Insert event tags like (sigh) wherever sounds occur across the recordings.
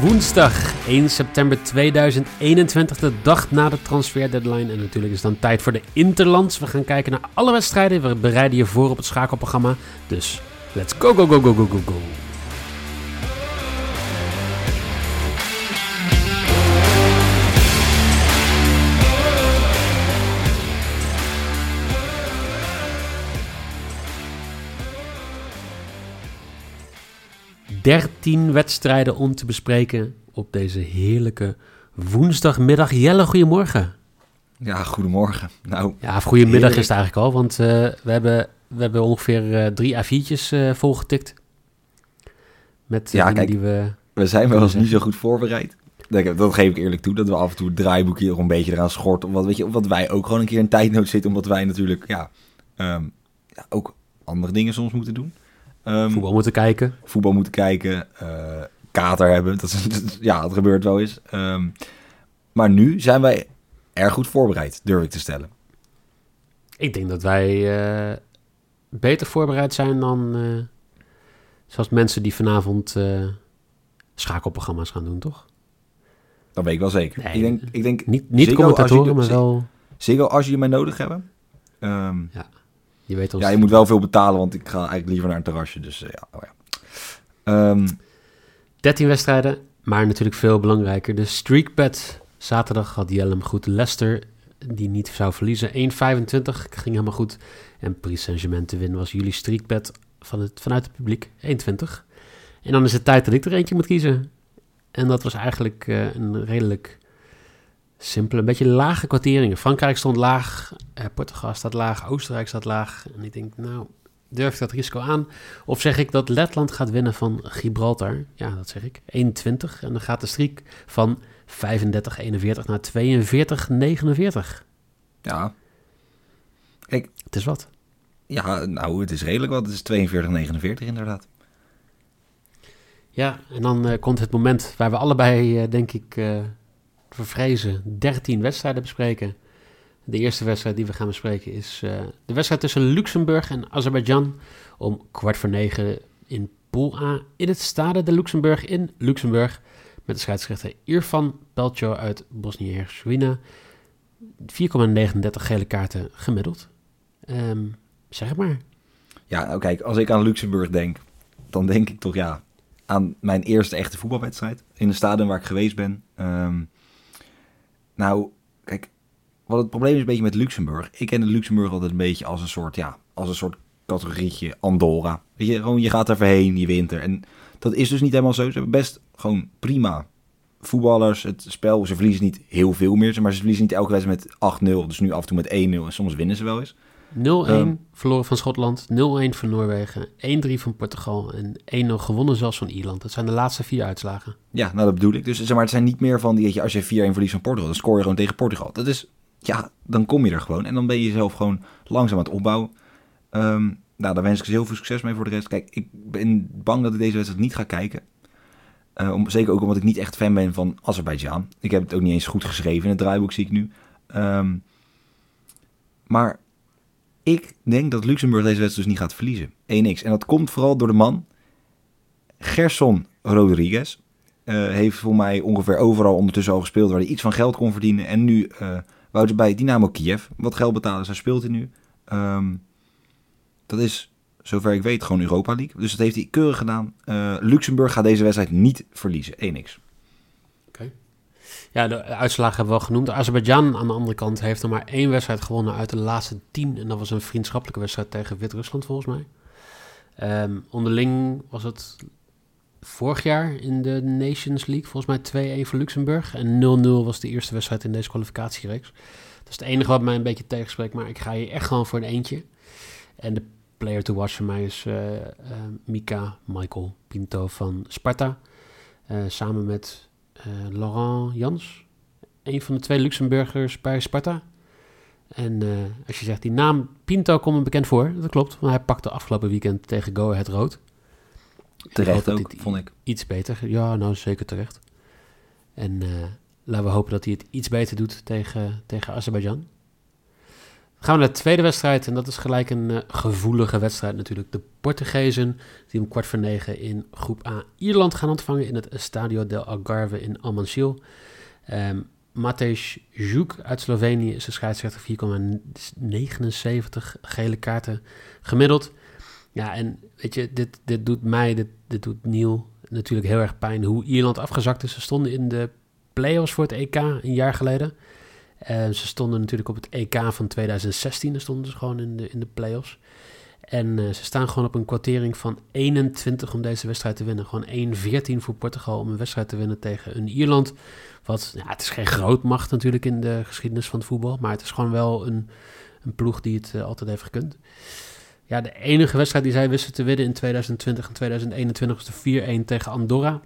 Woensdag 1 september 2021, de dag na de transfer deadline. En natuurlijk is het dan tijd voor de Interlands. We gaan kijken naar alle wedstrijden. We bereiden je voor op het schakelprogramma. Dus let's go, go, go, go, go, go, go. 13 wedstrijden om te bespreken op deze heerlijke woensdagmiddag. Jelle, goedemorgen. Ja, goedemorgen. Nou, ja, goedemiddag is het eigenlijk al, want uh, we, hebben, we hebben ongeveer uh, drie A4'tjes uh, volgetikt. Met ja, kijk, die we... We zijn wel eens niet zo goed voorbereid. Dat geef ik eerlijk toe, dat we af en toe het draaiboekje nog een beetje eraan schorten. Omdat, weet je, omdat wij ook gewoon een keer in tijdnood zitten, omdat wij natuurlijk ja, um, ja, ook andere dingen soms moeten doen. Um, voetbal moeten kijken. Voetbal moeten kijken. Uh, kater hebben. (laughs) Dat, is, ja, dat gebeurt wel eens. Um, maar nu zijn wij erg goed voorbereid, durf ik te stellen. Ik denk dat wij uh, beter voorbereid zijn dan uh, zoals mensen die vanavond schakelprogramma's gaan doen, toch? Dat weet ik wel zeker. Nee, ik denk, ik denk niet, niet commentatoren, maar wel... Zeker als je mij nodig hebben. Um, ja. Je weet Ja, je moet wel veel betalen, want ik ga eigenlijk liever naar een terrasje. Dus uh, ja. Oh ja. Um, 13 wedstrijden, maar natuurlijk veel belangrijker. De streakbet zaterdag had Jellem goed. Leicester, die niet zou verliezen. 1,25 ging helemaal goed. En Paris Saint-Germain te winnen was jullie streakbet van het, vanuit het publiek. 1,20. En dan is het tijd dat ik er eentje moet kiezen. En dat was eigenlijk uh, een redelijk simpel, een beetje lage kwarteringen. Frankrijk stond laag, eh, Portugal staat laag, Oostenrijk staat laag. En ik denk, nou, durf ik dat risico aan? Of zeg ik dat Letland gaat winnen van Gibraltar? Ja, dat zeg ik. 21. En dan gaat de streak van 35-41 naar 42-49. Ja. Kijk. Het is wat. Ja, nou, het is redelijk wat. Het is 42-49 inderdaad. Ja, en dan uh, komt het moment waar we allebei, uh, denk ik, uh, vervrezen 13 wedstrijden bespreken. De eerste wedstrijd die we gaan bespreken is uh, de wedstrijd tussen Luxemburg en Azerbeidzjan om kwart voor negen in Pool A in het Stade de Luxemburg in Luxemburg met de scheidsrechter Irfan Pelcho uit Bosnië-Herzegovina. 4,39 gele kaarten gemiddeld. Um, zeg maar. Ja, nou kijk, als ik aan Luxemburg denk, dan denk ik toch ja aan mijn eerste echte voetbalwedstrijd in de stadion waar ik geweest ben. Um, nou, kijk, wat het probleem is een beetje met Luxemburg. Ik ken Luxemburg altijd een beetje als een soort, ja, als een soort categorietje Andorra. Weet je, gewoon je gaat er voorheen, je wint er. En dat is dus niet helemaal zo. Ze hebben best gewoon prima voetballers. Het spel, ze verliezen niet heel veel meer, maar ze verliezen niet elke wedstrijd met 8-0. Dus nu af en toe met 1-0 en soms winnen ze wel eens. 0-1 um, verloren van Schotland, 0-1 van Noorwegen, 1-3 van Portugal en 1-0 gewonnen zelfs van Ierland. Dat zijn de laatste vier uitslagen. Ja, nou dat bedoel ik. Dus zeg maar, het zijn niet meer van die, je, als je 4-1 verliest van Portugal, dan scoor je gewoon tegen Portugal. Dat is, ja, dan kom je er gewoon. En dan ben je jezelf gewoon langzaam aan het opbouwen. Um, nou, daar wens ik ze heel veel succes mee voor de rest. Kijk, ik ben bang dat ik deze wedstrijd niet ga kijken. Uh, om, zeker ook omdat ik niet echt fan ben van Azerbeidzjan. Ik heb het ook niet eens goed geschreven in het draaiboek, zie ik nu. Um, maar ik denk dat Luxemburg deze wedstrijd dus niet gaat verliezen. 1x. En dat komt vooral door de man. Gerson Rodriguez. Uh, heeft voor mij ongeveer overal ondertussen al gespeeld waar hij iets van geld kon verdienen. En nu uh, wou ze bij Dynamo Kiev wat geld betalen. Zij speelt hij nu. Um, dat is, zover ik weet, gewoon Europa League. Dus dat heeft hij keurig gedaan. Uh, Luxemburg gaat deze wedstrijd niet verliezen. 1x. Ja, de uitslagen hebben we wel genoemd. Azerbeidzjan aan de andere kant heeft er maar één wedstrijd gewonnen uit de laatste tien. En dat was een vriendschappelijke wedstrijd tegen Wit-Rusland volgens mij. Um, onderling was het vorig jaar in de Nations League volgens mij 2-1 voor Luxemburg. En 0-0 was de eerste wedstrijd in deze kwalificatiereeks. Dat is het enige wat mij een beetje tegenspreekt. Maar ik ga hier echt gewoon voor een eentje. En de player to watch voor mij is eh, eh, Mika Michael Pinto van Sparta. Eh, samen met Laurent Jans. Een van de twee Luxemburgers bij Sparta. En eh, als je zegt, die naam Pinto komt me bekend voor. Dat klopt, want hij pakte afgelopen weekend tegen Go Ahead Rood. Terecht ook, vond ik. Iets beter. Ja, nou zeker terecht. En eh, laten we hopen dat hij het iets beter doet tegen, tegen Azerbeidzjan. Gaan we naar de tweede wedstrijd. En dat is gelijk een eh, gevoelige wedstrijd natuurlijk. De Portugezen die om kwart voor negen in groep A Ierland gaan ontvangen... in het Estadio del Algarve in Almanciel. Um, Matej Zjuk uit Slovenië is de scheidsrechter 4,79 gele kaarten gemiddeld. Ja, en weet je, dit, dit doet mij, dit, dit doet Neil natuurlijk heel erg pijn hoe Ierland afgezakt is. Ze stonden in de play-offs voor het EK een jaar geleden. En ze stonden natuurlijk op het EK van 2016. Daar stonden ze gewoon in de, in de play-offs. En uh, ze staan gewoon op een kwartering van 21 om deze wedstrijd te winnen. Gewoon 1-14 voor Portugal om een wedstrijd te winnen tegen een Ierland. Wat, ja, het is geen grootmacht natuurlijk in de geschiedenis van het voetbal. Maar het is gewoon wel een, een ploeg die het uh, altijd heeft gekund. Ja, de enige wedstrijd die zij wisten te winnen in 2020 en 2021 was de 4-1 tegen Andorra.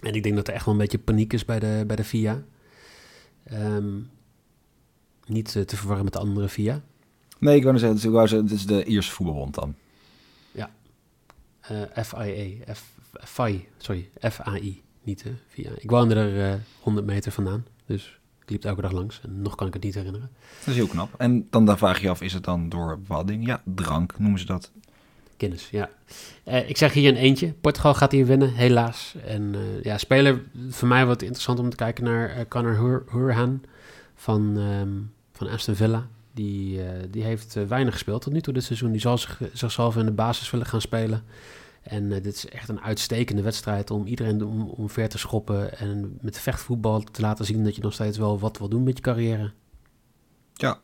En ik denk dat er echt wel een beetje paniek is bij de, bij de FIA. Um, niet uh, te verwarren met de andere FIA. Nee, ik wou zeggen, het is, wou zeggen, het is de Ierse voetbalbond dan. Ja. FIA. F, FI, sorry. FAI. Niet uh, FIA. Ik woonde er 100 meter vandaan. Dus ik liep elke dag langs en nog kan ik het niet herinneren. Dat is heel knap. En dan, dan vraag je je af, is het dan door dingen? Ja, drank noemen ze dat. Kennis, ja. Uh, ik zeg hier een eentje. Portugal gaat hier winnen, helaas. En uh, ja, speler, voor mij wat interessant om te kijken naar uh, Conor Hur Hurhan van, um, van Aston Villa. Die, die heeft weinig gespeeld tot nu toe dit seizoen. Die zal zich, zichzelf in de basis willen gaan spelen. En dit is echt een uitstekende wedstrijd om iedereen om, om ver te schoppen. En met vechtvoetbal te laten zien dat je nog steeds wel wat wil doen met je carrière. Ja,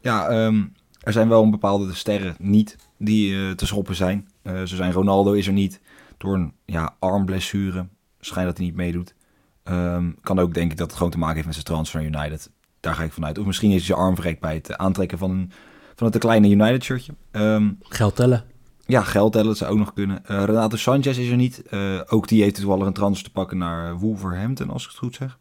ja um, er zijn wel een bepaalde sterren niet die te schoppen zijn. Zo zijn Ronaldo is er niet door een ja, armblessure. Schijnt dat hij niet meedoet. Um, kan ook denk ik dat het gewoon te maken heeft met zijn transfer naar United. Daar ga ik vanuit. Of misschien is hij zijn arm verrekt bij het aantrekken van, een, van het kleine United shirtje. Um, geld tellen. Ja, geld tellen, dat zou ook nog kunnen. Uh, Renato Sanchez is er niet. ook die heeft toevallig een transfer te pakken naar Wolverhampton, als ik het goed zeg.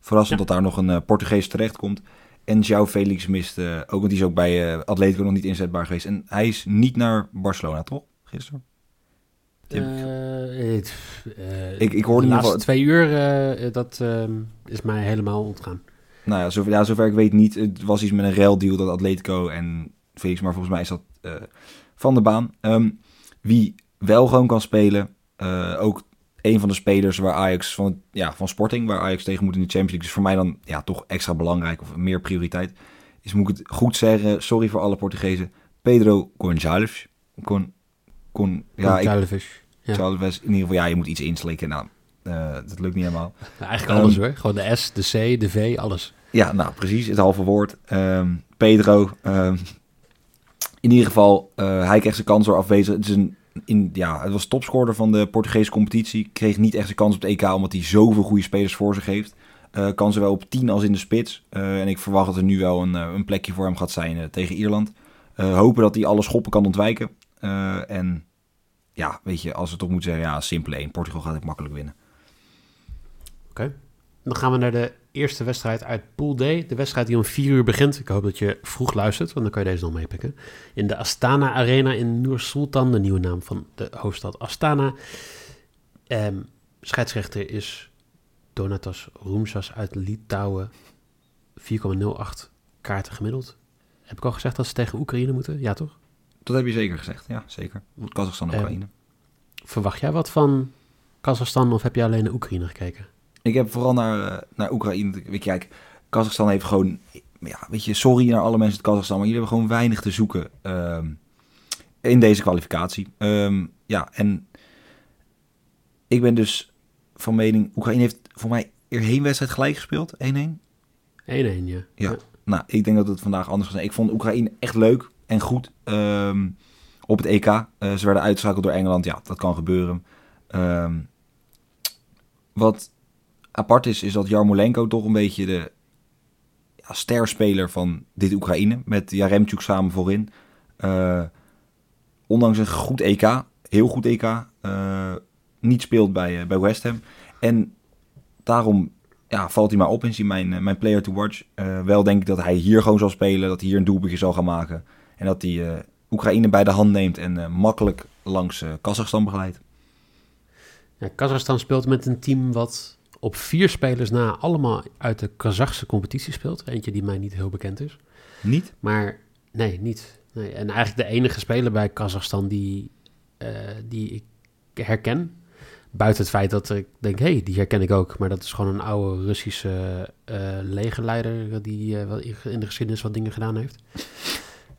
Verrassend ja. dat daar nog een Portugees terecht komt. En João Felix mist ook, want die is ook bij Atletico nog niet inzetbaar geweest. En hij is niet naar Barcelona, toch? Gisteren? Uh, ik, ik hoorde de laatste geval... twee uur, dat ehm, is mij helemaal ontgaan. Nou ja, zover, ja, zover ik weet niet. Het was iets met een ruildeal dat Atletico en Felix, maar volgens mij is dat van de baan. Um, wie wel gewoon kan spelen, ook een van de spelers waar Ajax van, ja, van Sporting, waar Ajax tegen moet in de Champions League, is voor mij dan ja, toch extra belangrijk of meer prioriteit. Is moet ik het goed zeggen, sorry voor alle Portugezen, Pedro Gonçalves. Con, con, ja, in ieder geval, ja, je moet iets inslikken. Nou, uh, dat lukt niet helemaal. (laughs) Nou, eigenlijk alles um, hoor, gewoon de S, de C, de V, alles. Ja, nou precies, het halve woord. Um, Pedro, um, in ieder geval, uh, hij krijgt zijn kans door afwezig. Het is een in, ja, het was topscorer van de Portugese competitie. Kreeg niet echt zijn kans op het EK, omdat hij zoveel goede spelers voor zich heeft. Uh, kan zowel op 10 als in de spits. Uh, en ik verwacht dat er nu wel een, een plekje voor hem gaat zijn tegen Ierland. hopen dat hij alle schoppen kan ontwijken. En ja, weet je, als we toch moeten zeggen, ja, simpel 1. Portugal gaat het makkelijk winnen. Oké. Dan gaan we naar de eerste wedstrijd uit Pool D. De wedstrijd die om 4 uur begint. Ik hoop dat je vroeg luistert, want dan kan je deze nog meepikken. In de Astana Arena in Nur Sultan, de nieuwe naam van de hoofdstad Astana. Um, scheidsrechter is Donatas Roemsas uit Litouwen. 4,08 kaarten gemiddeld. Heb ik al gezegd dat ze tegen Oekraïne moeten? Ja, toch? Dat heb je zeker gezegd, ja, zeker. Kazachstan en Oekraïne. Um, verwacht jij wat van Kazachstan of heb je alleen naar Oekraïne gekeken? Ik heb vooral naar, naar Oekraïne. Weet je, kijk, Kazachstan heeft gewoon. Ja, weet je, sorry naar alle mensen uit Kazachstan, maar jullie hebben gewoon weinig te zoeken um, in deze kwalificatie. Um, ja, en ik ben dus van mening. Oekraïne heeft voor mij heen wedstrijd gelijk gespeeld. 1-1. 1-1, ja. ja. Ja. Nou, ik denk dat het vandaag anders was. Ik vond Oekraïne echt leuk en goed um, op het EK. Uh, ze werden uitgeschakeld door Engeland. Ja, dat kan gebeuren. Um, wat apart is, is dat Jarmolenko toch een beetje de ja, sterspeler van dit Oekraïne. Met Jaremchuk samen voorin. Uh, ondanks een goed EK, heel goed EK, eh, niet speelt bij, eh, bij West Ham. En daarom ja, valt hij maar op in mijn, eh, mijn player to watch. Eh, wel denk ik dat hij hier gewoon zal spelen, dat hij hier een doelpuntje zal gaan maken. En dat hij eh, Oekraïne bij de hand neemt en eh, makkelijk langs eh, Kazachstan begeleidt. Ja, Kazachstan speelt met een team wat op vier spelers na allemaal uit de Kazachse competitie speelt. Eentje die mij niet heel bekend is. Niet? Maar nee, niet. Nee. En eigenlijk de enige speler bij Kazachstan die, die ik herken. Buiten het feit dat ik denk, hé, hey, die herken ik ook. Maar dat is gewoon een oude Russische eh, legerleider die wel in de geschiedenis wat dingen gedaan heeft.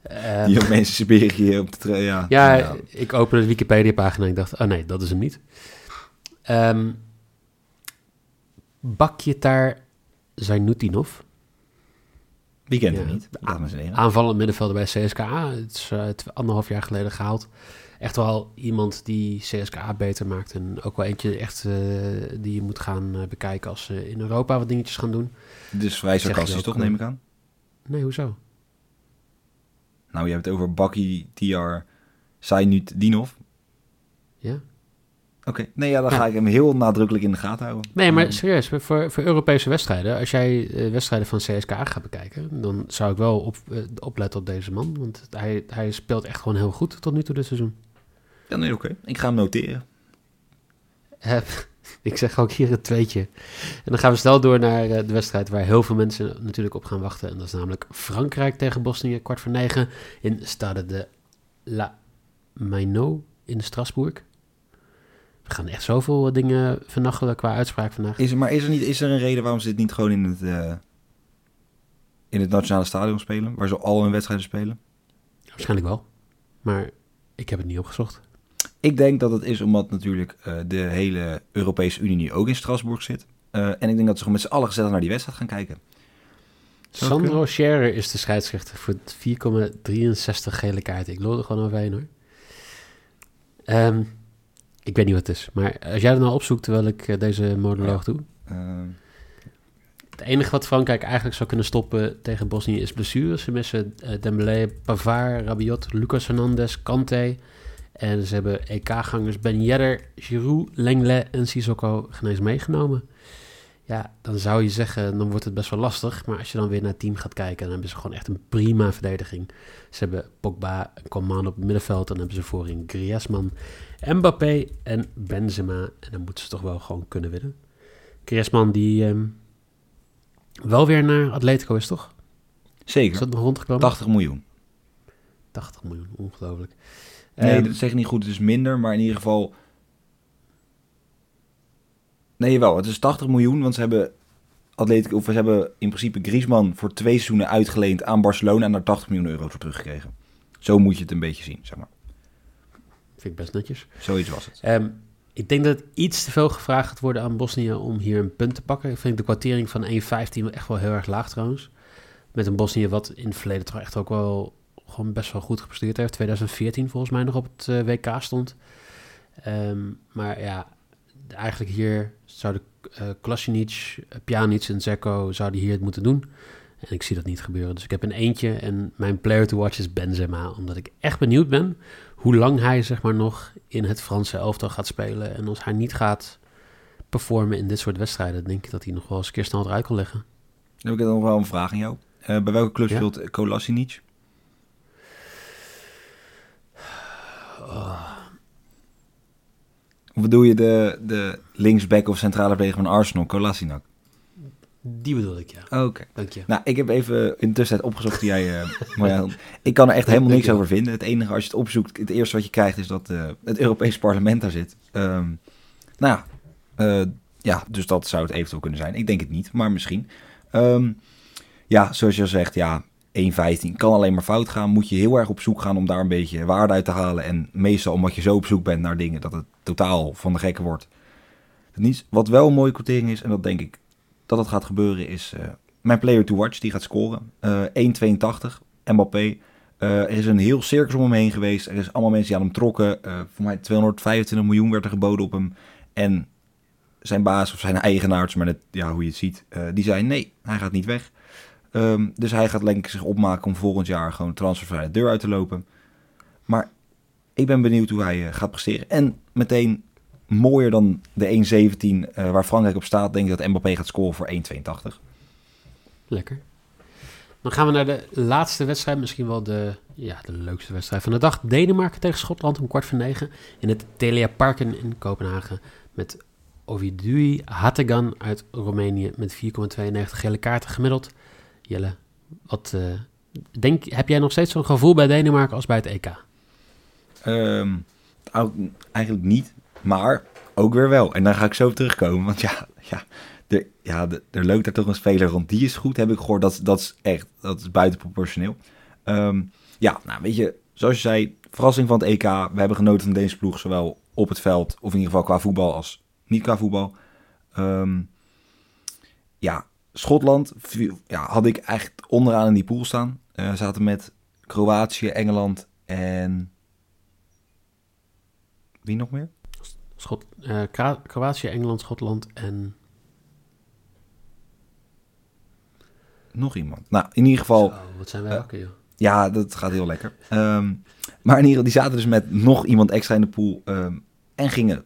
Eh, Die mensen Siberië op de... tra- Ja, ja, ik opende de Wikipedia-pagina en ik dacht, oh nee, dat is hem niet. Ehm Bakjetar Zainutinov, Wie kent Ja. hem niet? Aanvallend middenvelder bij CSKA. Het is tw- anderhalf jaar geleden gehaald. Echt wel iemand die CSKA beter maakt. En ook wel eentje echt eh, die je moet gaan eh, bekijken als ze in Europa wat dingetjes gaan doen. Dus vrij sarcastisch toch, neem ik aan? Nee, hoezo? Nou, je hebt het over Baki, Tiar, Sainut, Dinov. Ja? Oké, nee, ja, dan Ja. ga ik hem heel nadrukkelijk in de gaten houden. Nee, maar Um, serieus, voor, voor Europese wedstrijden, als jij eh, wedstrijden van CSKA gaat bekijken, dan zou ik wel op, eh, opletten op deze man. Want hij, hij speelt echt gewoon heel goed tot nu toe dit seizoen. Ja, nee, oké. Ik ga hem noteren. Eh, ik zeg ook hier een tweetje. En dan gaan we snel door naar eh, de wedstrijd waar heel veel mensen natuurlijk op gaan wachten. En dat is namelijk Frankrijk tegen Bosnië, kwart voor negen in Stade de La Mainot in Strasbourg. We gaan echt zoveel dingen vernachelen qua uitspraak vandaag. Is er, maar is er, niet, is er een reden waarom ze dit niet gewoon in het, eh, in het nationale stadion spelen? Waar ze al hun wedstrijden spelen? Waarschijnlijk wel. Maar ik heb het niet opgezocht. Ik denk dat het is omdat natuurlijk eh, de hele Europese Unie nu ook in Strasbourg zit. Eh, en ik denk dat ze gewoon met z'n allen gezellig naar die wedstrijd gaan kijken. Zou Sandro Scherer is de scheidsrechter voor 4,63 gele kaarten. Ik loop er gewoon overheen hoor. Ehm, ik weet niet wat het is. Maar als jij er nou opzoekt terwijl ik eh, deze monoloog doe. Eh, Het enige wat Frankrijk eigenlijk zou kunnen stoppen tegen Bosnië is blessures. Ze missen Dembélé, Pavard, Rabiot, Lucas Hernandez, Kante. En ze hebben EK-gangers Ben Yedder, Giroud, Lenglet en Sissoko geen eens meegenomen. Ja, dan zou je zeggen, dan wordt het best wel lastig. Maar als je dan weer naar het team gaat kijken, dan hebben ze gewoon echt een prima verdediging. Ze hebben Pogba en Coman op het middenveld. En dan hebben ze voorin Griezmann, Mbappé en Benzema. En dan moeten ze toch wel gewoon kunnen winnen. Griezmann die ehm, wel weer naar Atletico is, toch? Is zeker. dat nog rondgekomen? 80 miljoen. 80 miljoen, ongelooflijk. Nee, Ehm, dat zeg ik niet goed. Het is minder, maar in ieder geval... Nee, wel. Het is 80 miljoen, want ze hebben... Atletico, of ze hebben in principe Griezmann voor twee seizoenen uitgeleend aan Barcelona en daar 80 miljoen euro voor teruggekregen. Zo moet je het een beetje zien, zeg maar. Vind ik best netjes. Zoiets was het. Ehm, ik denk dat het iets te veel gevraagd gaat worden aan Bosnië om hier een punt te pakken. Ik vind de kwartering van 1,15 echt wel heel erg laag trouwens. Met een Bosnië wat in het verleden toch echt ook wel gewoon best wel goed gepresteerd heeft. 2014 volgens mij nog op het eh, WK stond. Ehm, maar ja, eigenlijk hier zouden uh, Klasinic, Pjanic en Zeko zouden hier het moeten doen. En ik zie dat niet gebeuren. Dus ik heb een eentje en mijn player to watch is Benzema. Omdat ik echt benieuwd ben hoe lang hij zeg maar nog in het Franse elftal gaat spelen. En als hij niet gaat performen in dit soort wedstrijden, denk ik dat hij nog wel eens een keer snel eruit kan leggen. Dan heb ik nog wel een vraag aan jou. Uh, bij welke club Ja? speelt Oh, bedoel je de, de linksback of centrale verdediger van Arsenal, Kolasinac? die bedoel ik, ja. Oké. Dank je. Nou, ik heb even in tussentijd opgezocht hoe jij... eh, (laughs) maar ja, ik kan er echt helemaal niks over vinden. Het enige, als je het opzoekt, het eerste wat je krijgt is dat eh, het Europees parlement daar zit. Ehm, nou ja, eh, ja, dus dat zou het eventueel kunnen zijn. Ik denk het niet, maar misschien. Ehm, ja, zoals je al zegt, ja, 1.15 kan alleen maar fout gaan. Moet je heel erg op zoek gaan om daar een beetje waarde uit te halen. En meestal omdat je zo op zoek bent naar dingen, dat het totaal van de gekke wordt. Niet, wat wel een mooie quotering is, en dat denk ik dat het gaat gebeuren, is eh, mijn player to watch. Die gaat scoren. Eh 1,82. Mbappé. Eh, er is een heel circus om hem heen geweest. Er is allemaal mensen die aan hem trokken. Eh, voor mij 225 miljoen werd er geboden op hem. En zijn baas of zijn eigenaars, maar net, ja, hoe je het ziet, eh, die zei nee, hij gaat niet weg. Ehm, dus hij gaat denk ik zich opmaken om volgend jaar gewoon transfervrij de deur uit te lopen. Maar ik ben benieuwd hoe hij gaat presteren. En meteen mooier dan de 1.17 waar Frankrijk op staat, denk ik dat Mbappé gaat scoren voor 1.82. Lekker. Dan gaan we naar de laatste wedstrijd, misschien wel de, ja, de leukste wedstrijd van de dag. Denemarken tegen Schotland om kwart voor negen in het Telia Parken in Kopenhagen. Met Ovidui Hategan uit Roemenië met 4,92 gele kaarten gemiddeld. Jelle, wat, uh, denk, heb jij nog steeds zo'n gevoel bij Denemarken als bij het EK? Um, eigenlijk niet, maar ook weer wel. En dan ga ik zo terugkomen, want ja, ja er, ja, er loopt daar toch een speler rond. Die is goed, heb ik gehoord. Dat, is echt, dat is buitenproportioneel. Um, ja, nou weet je, zoals je zei, verrassing van het EK. We hebben genoten van deze ploeg, zowel op het veld, of in ieder geval qua voetbal, als niet qua voetbal. Um, ja, Schotland ja, had ik echt onderaan in die pool staan. Uh, zaten met Kroatië, Engeland en... Wie nog meer? Schot, uh, Kroatië, Engeland, Schotland en nog iemand. Nou, in ieder geval... wat zijn wij uh, joh. Ja, dat gaat heel lekker. Um, maar in ieder geval, die zaten dus met nog iemand extra in de pool um, en gingen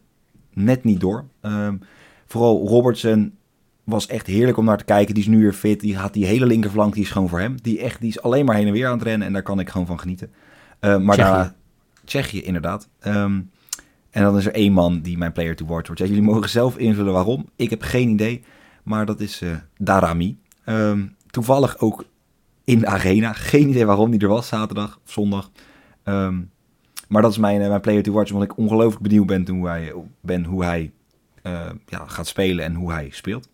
net niet door. Um, vooral Robertson was echt heerlijk om naar te kijken. Die is nu weer fit. Die had die hele linkerflank, die is gewoon voor hem. Die, echt, die is alleen maar heen en weer aan het rennen en daar kan ik gewoon van genieten. Uh, maar Tsjechië. daarna... Tsjechië, inderdaad. Um, en dan is er één man die mijn player to watch wordt. Ja, jullie mogen zelf invullen waarom. Ik heb geen idee. Maar dat is uh, Darami. Um, toevallig ook in de arena. Geen idee waarom die er was, zaterdag of zondag. Um, maar dat is mijn, eh, mijn player to watch, omdat ik ongelooflijk benieuwd ben hoe hij, ben hoe hij ja, gaat spelen en hoe hij speelt.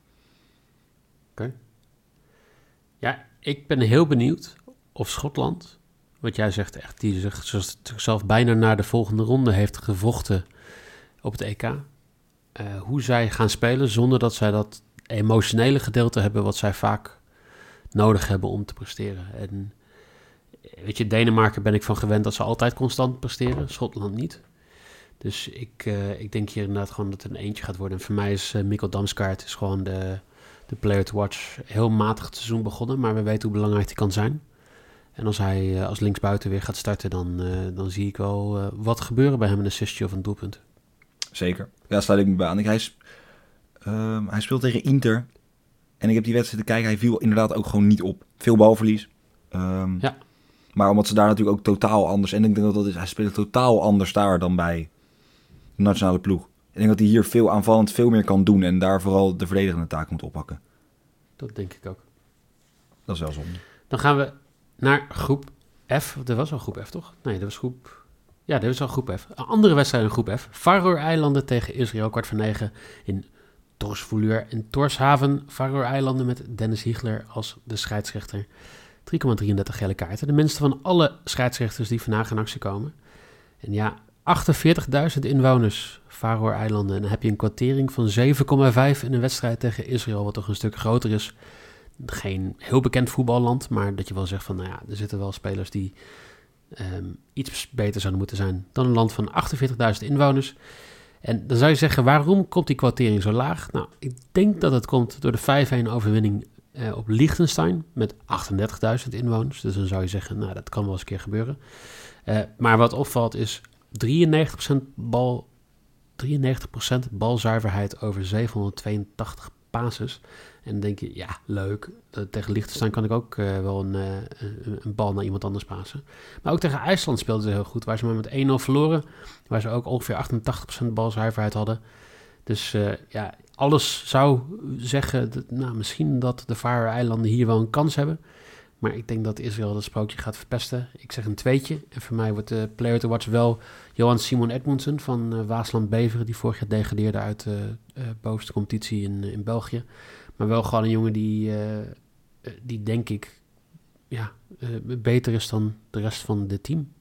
Ja, ik ben heel benieuwd of Schotland, wat jij zegt, echt die zichzelf bijna naar de volgende ronde heeft gevochten op het EK. Uh, hoe zij gaan spelen zonder dat zij dat emotionele gedeelte hebben wat zij vaak nodig hebben om te presteren. En weet je, Denemarken ben ik van gewend dat ze altijd constant presteren, Schotland niet. Dus ik, uh, ik denk hier inderdaad gewoon dat het een eentje gaat worden. En voor mij is Mikkel Damskaart is gewoon de, de player to watch. Heel matig het seizoen begonnen, maar we weten hoe belangrijk hij kan zijn. En als hij uh, als linksbuiten weer gaat starten, dan, dan zie ik wel wat gebeuren bij hem, een assistje of een doelpunt. Zeker. Ja, sluit ik me bij aan. Hij, ehm, hij speelt tegen Inter. En ik heb die wedstrijd te kijken, hij viel inderdaad ook gewoon niet op. Veel balverlies. Um, ja. Maar omdat ze daar natuurlijk ook totaal anders... En ik denk dat dat is, hij speelt totaal anders daar dan bij de nationale ploeg. Ik denk dat hij hier veel aanvallend veel meer kan doen. En daar vooral de verdedigende taak moet oppakken. Dat denk ik ook. Dat is wel zonde. Dan gaan we naar groep F. Er was al groep F, toch? Nee, dat was groep... Ja, dat was al groep F. Een andere wedstrijd in groep F. Faroe-eilanden tegen Israël, kwart van negen in Torsvouleur en Torshaven, Faroe-eilanden met Dennis Hiegler als de scheidsrechter. 3,33 gele kaarten. De minste van alle scheidsrechters die vandaag in actie komen. En ja, 48.000 inwoners, Faroe-eilanden. En dan heb je een kwartering van 7,5 in een wedstrijd tegen Israël, wat toch een stuk groter is. Geen heel bekend voetballand, maar dat je wel zegt van, nou ja, er zitten wel spelers die um, iets beter zouden moeten zijn dan een land van 48.000 inwoners. En dan zou je zeggen, waarom komt die kwartering zo laag? Nou, ik denk dat het komt door de 5-1 overwinning uh, op Liechtenstein met 38.000 inwoners. Dus dan zou je zeggen, nou, dat kan wel eens een keer gebeuren. Uh, maar wat opvalt is 93% bal, 93% balzuiverheid over 782 basis. En dan denk je, ja, leuk. tegen Liechtenstein kan ik ook uh, wel een, uh, een, bal naar iemand anders pasen. Maar ook tegen IJsland speelden ze heel goed. Waar ze maar met 1-0 verloren. Waar ze ook ongeveer 88% balzuiverheid hadden. Dus uh, ja, alles zou zeggen, dat, nou, misschien dat de Faroe-eilanden hier wel een kans hebben. Maar ik denk dat Israël dat sprookje gaat verpesten. Ik zeg een tweetje. En voor mij wordt de player to watch wel Johan Simon Edmondson van uh, Waasland Beveren. Die vorig jaar degradeerde uit de uh, bovenste competitie in, in België. Maar wel gewoon een jongen die, die denk ik ja, beter is dan de rest van het team.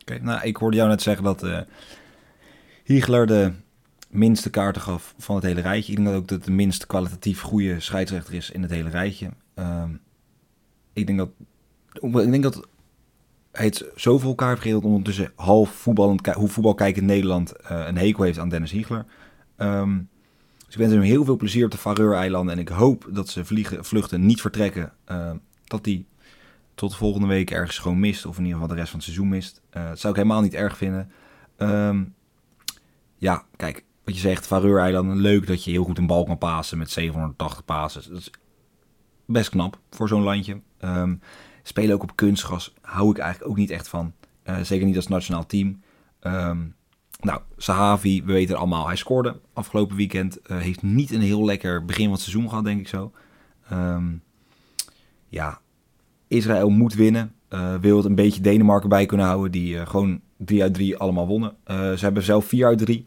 Oké, nou ik hoorde jou net zeggen dat uh, Hiegler de minste kaarten gaf van het hele rijtje. Ik denk dat ook dat de minst kwalitatief goede scheidsrechter is in het hele rijtje. Uh, ik denk dat, ik denk dat het zoveel elkaar heeft ondertussen half voetballend, hoe voetbal kijken in Nederland uh, een hekel heeft aan Dennis Hiegler. Um, dus ik wens hem heel veel plezier op de Faroe-eilanden. En ik hoop dat ze vliegen, vluchten niet vertrekken. Uh, dat hij tot volgende week ergens gewoon mist. Of in ieder geval de rest van het seizoen mist. Eh, dat zou ik helemaal niet erg vinden. Ehm, ja, kijk, wat je zegt, Vareur-eilanden, leuk dat je heel goed een bal kan pasen met 780 passes. Dat is best knap voor zo'n landje. Ehm, spelen ook op kunstgras, hou ik eigenlijk ook niet echt van. Eh, zeker niet als nationaal team. Ehm, nou, Sahavi, we weten allemaal, hij scoorde afgelopen weekend. Eh, heeft niet een heel lekker begin van het seizoen gehad, denk ik zo. Ehm, ja, Israël moet winnen. Eh, wil het een beetje Denemarken bij kunnen houden, die gewoon 3 uit 3 allemaal wonnen. ze hebben zelf 4 uit 3.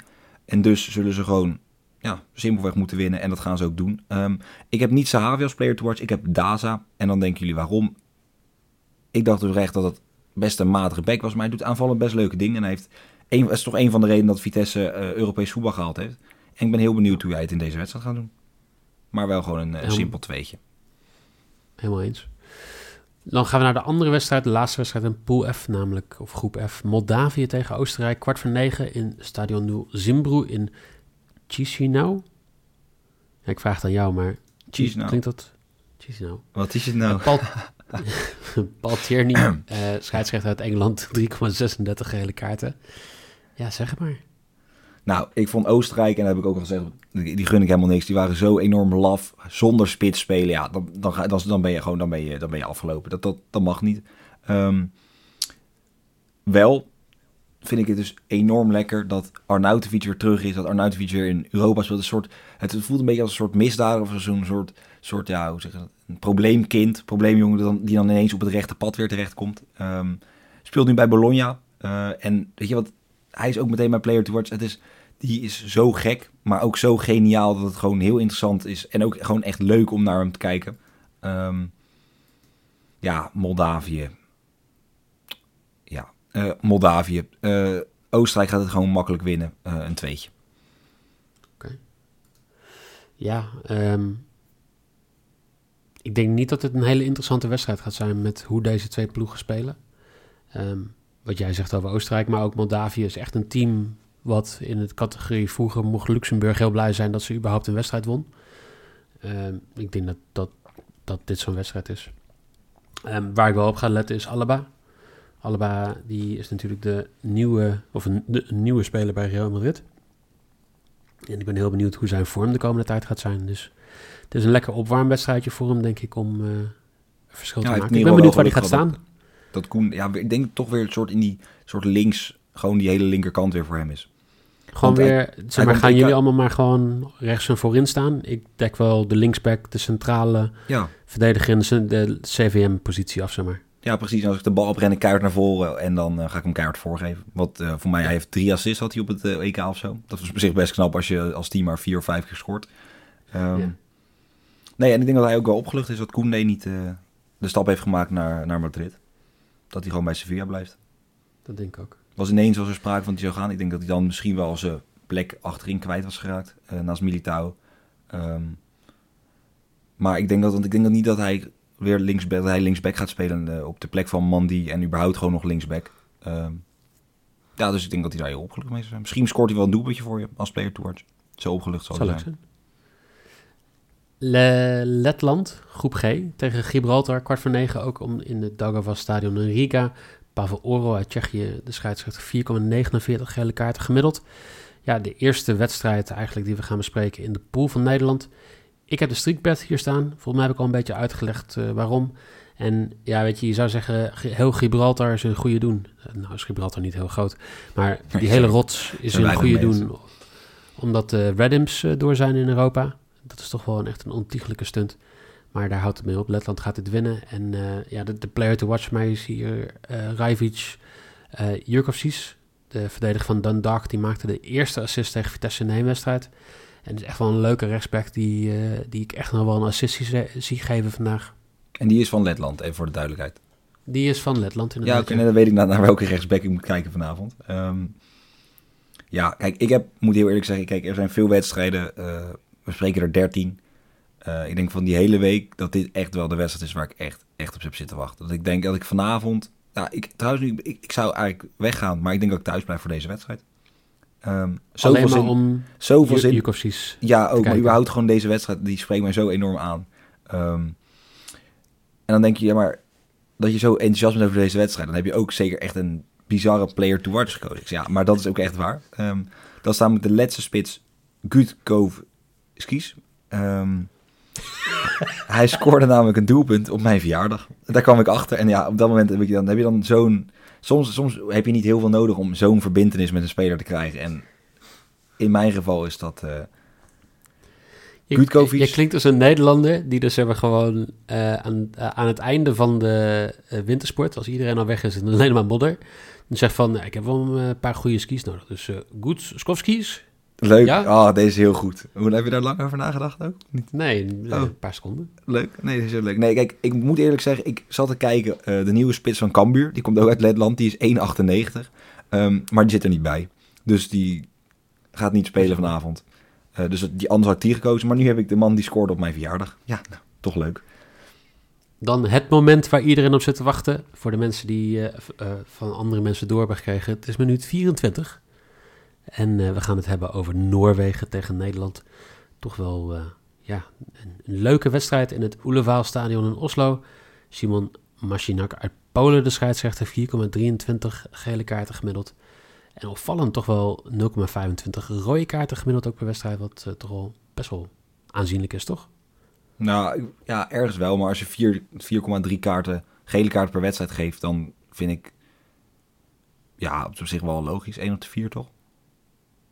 En dus zullen ze gewoon ja, simpelweg moeten winnen. En dat gaan ze ook doen. Ehm, ik heb niet Sahavi als player to watch. Ik heb Daza. En dan denken jullie waarom. Ik dacht dus echt dat het best een matige back was. Maar hij doet aanvallen best leuke dingen. En hij heeft een, dat is toch een van de redenen dat Vitesse uh, Europees voetbal gehaald heeft. En ik ben heel benieuwd hoe hij het in deze wedstrijd gaat doen. Maar wel gewoon een, een simpel tweetje. Helemaal eens. Dan gaan we naar de andere wedstrijd, de laatste wedstrijd in Pool F, namelijk, of groep F, Moldavië tegen Oostenrijk. Kwart voor negen in Stadion 0 Zimbru in Chisinau. Ja, ik vraag het aan jou, maar Chisinau. klinkt dat? Chisinau. Wat is het nou? Paul, Paul (laughs) Tierney, uh, (clears throat) scheidsrechter uit Engeland, (laughs) 3,36 gele kaarten. Ja, zeg het maar. Nou, ik vond Oostenrijk, en dat heb ik ook al gezegd, die gun ik helemaal niks. Die waren zo enorm laf, zonder spits spelen. Ja, dan, dan, dan, dan ben je gewoon dan ben je, dan ben je afgelopen. Dat, dat, dat mag niet. Um, wel vind ik het dus enorm lekker dat Arnautovic weer terug is. Dat Arnautovic weer in Europa speelt. Een soort, het voelt een beetje als een soort misdaad of zo'n soort, soort ja, hoe? Een probleemkind, probleemjongen die dan, die dan ineens op het rechte pad weer terechtkomt. Um, speelt nu bij Bologna. Uh, en weet je wat, hij is ook meteen mijn player to watch. Het is, die is zo gek, maar ook zo geniaal dat het gewoon heel interessant is. En ook gewoon echt leuk om naar hem te kijken. Um, ja, Moldavië. Uh, Moldavië. Uh, Oostenrijk gaat het gewoon makkelijk winnen. Uh, een tweetje. Oké. Ja, um, ik denk niet dat het een hele interessante wedstrijd gaat zijn met hoe deze twee ploegen spelen. Um, wat jij zegt over Oostenrijk, maar ook Moldavië is echt een team wat in het categorie vroeger mocht Luxemburg heel blij zijn dat ze überhaupt een wedstrijd won. Um, ik denk dat, dat, dat dit zo'n wedstrijd is. Waar ik wel op ga letten is Alaba. Alaba die is natuurlijk de nieuwe, of een, de, een nieuwe speler bij Real Madrid. En ik ben heel benieuwd hoe zijn vorm de komende tijd gaat zijn. Dus het is een lekker opwarmwedstrijdje voor hem, denk ik, om uh, een verschil ja, te maken. Ik ben benieuwd waar hij gaat staan. Dat, dat Koen, ja, ik denk toch weer een soort in die soort links, gewoon die hele linkerkant weer voor hem is. Gewoon Want weer, hij, zeg maar, gaan jullie allemaal maar gewoon rechts en voorin staan? Ik dek wel de linksback, de centrale ja. verdediger de CVM-positie af, zeg maar. Ja, precies. Als ik de bal opren, keihard naar voren en dan uh, ga ik hem keihard voorgeven. Wat uh, voor mij, hij heeft drie assists had hij op het uh, EK of zo. Dat was op zich best knap als je als team maar vier of vijf keer scoort. Um, ja. Nee, en ik denk dat hij ook wel opgelucht is dat Koundé niet de stap heeft gemaakt naar, naar Madrid. Dat hij gewoon bij Sevilla blijft. Dat denk ik ook. Was ineens was er sprake van hij zou gaan. Ik denk dat hij dan misschien wel zijn plek achterin kwijt was geraakt. naast Militao. Um, maar ik denk, dat, want ik denk dat niet dat hij weer linksback, dat hij linksback gaat spelen uh, op de plek van Mandy en überhaupt gewoon nog linksback. Uh, ja, dus ik denk dat hij daar heel opgelucht mee zijn. Misschien scoort hij wel een doelpuntje voor je als player towards. Zo opgelucht zal, zal hij zijn. Le Letland, groep G, tegen Gibraltar, kwart voor negen ook om in het Daugava Stadion in Riga. Pavel Oro uit Tsjechië, de scheidsrechter 4,49 gele kaarten gemiddeld. Ja, de eerste wedstrijd eigenlijk die we gaan bespreken in de pool van Nederland. Ik heb de streakbed hier staan. Volgens mij heb ik al een beetje uitgelegd uh, waarom. En ja, weet je, je zou zeggen, heel Gibraltar is een goede doen. Nou is Gibraltar niet heel groot. Maar die hele rots is een goede doen. Omdat de Redims uh, door zijn in Europa. Dat is toch wel een, echt een ontiegelijke stunt. Maar daar houdt het mee op. Letland gaat dit winnen. En uh, ja, de, de, player to watch mij is hier uh, Rajvic uh. De verdediger van Dundalk. Die maakte de eerste assist tegen Vitesse in de heenwedstrijd. En het is echt wel een leuke rechtsback die, uh, die ik echt nog wel een assist zie, zie geven vandaag. En die is van Letland, even voor de duidelijkheid. Die is van Letland inderdaad. Ja, okay, ja. dan weet ik naar, naar welke rechtsback ik moet kijken vanavond. Um, ja, kijk, ik heb, moet heel eerlijk zeggen, kijk, er zijn veel wedstrijden. Uh, we spreken er 13. Uh, ik denk van die hele week dat dit echt wel de wedstrijd is waar ik echt, echt op heb zitten wachten. Dat ik denk dat ik vanavond... Nou, ik, trouwens, ik, ik zou eigenlijk weggaan, maar ik denk dat ik thuis blijf voor deze wedstrijd. Um, maar zin, om zoveel zin. Jukowski's Ja, ook. Maar überhaupt gewoon deze wedstrijd, die spreekt mij zo enorm aan. Um, en dan denk je, ja, maar dat je zo enthousiast bent over deze wedstrijd, dan heb je ook zeker echt een bizarre player to watch gekozen. Ja, maar dat is ook echt waar. Ehm, dan staan met de laatste spits Gutkov Skis. Ehm (laughs) hij scoorde namelijk een doelpunt op mijn verjaardag. Daar kwam ik achter. En ja, op dat moment heb, ik dan, heb je dan zo'n... Soms, soms heb je niet heel veel nodig om zo'n verbindenis met een speler te krijgen. En in mijn geval is dat... eh, Je, je klinkt als een Nederlander die dus hebben gewoon eh, aan, eh, aan het einde van de wintersport, als iedereen al weg is en alleen maar modder, dan zegt van, "Ja, ik heb wel een paar goede skis nodig. Dus goed, skis? Leuk. Ja? Ah, deze is heel goed. Hoe heb je daar lang over nagedacht ook? Nee, eh, Oh. een paar seconden. Leuk. Nee, dat is heel leuk. Nee, kijk, ik moet eerlijk zeggen, ik zat te kijken. eh, de nieuwe spits van Cambuur, die komt ook uit Letland, die is 1,98. Ehm, maar die zit er niet bij. Dus die gaat niet spelen vanavond. Eh, dus die anders had ik die gekozen. Maar nu heb ik de man die scoorde op mijn verjaardag. Ja, nou, toch leuk. Dan het moment waar iedereen op zit te wachten. Voor de mensen die eh, van andere mensen door hebben gekregen. Het is minuut 24. En eh, we gaan het hebben over Noorwegen tegen Nederland. Toch wel eh, ja, een, leuke wedstrijd in het Oelevaal Stadion in Oslo. Simon Maschinak uit Polen, de scheidsrechter, 4,23 gele kaarten gemiddeld. En opvallend toch wel 0,25 rode kaarten gemiddeld ook per wedstrijd. Wat eh, toch wel best wel aanzienlijk is, toch? Nou, ja, ergens wel. Maar als je vier- 4,3 kaarten, gele kaarten per wedstrijd geeft, dan vind ik... Ja, op zich wel logisch. 1 op de 4, toch?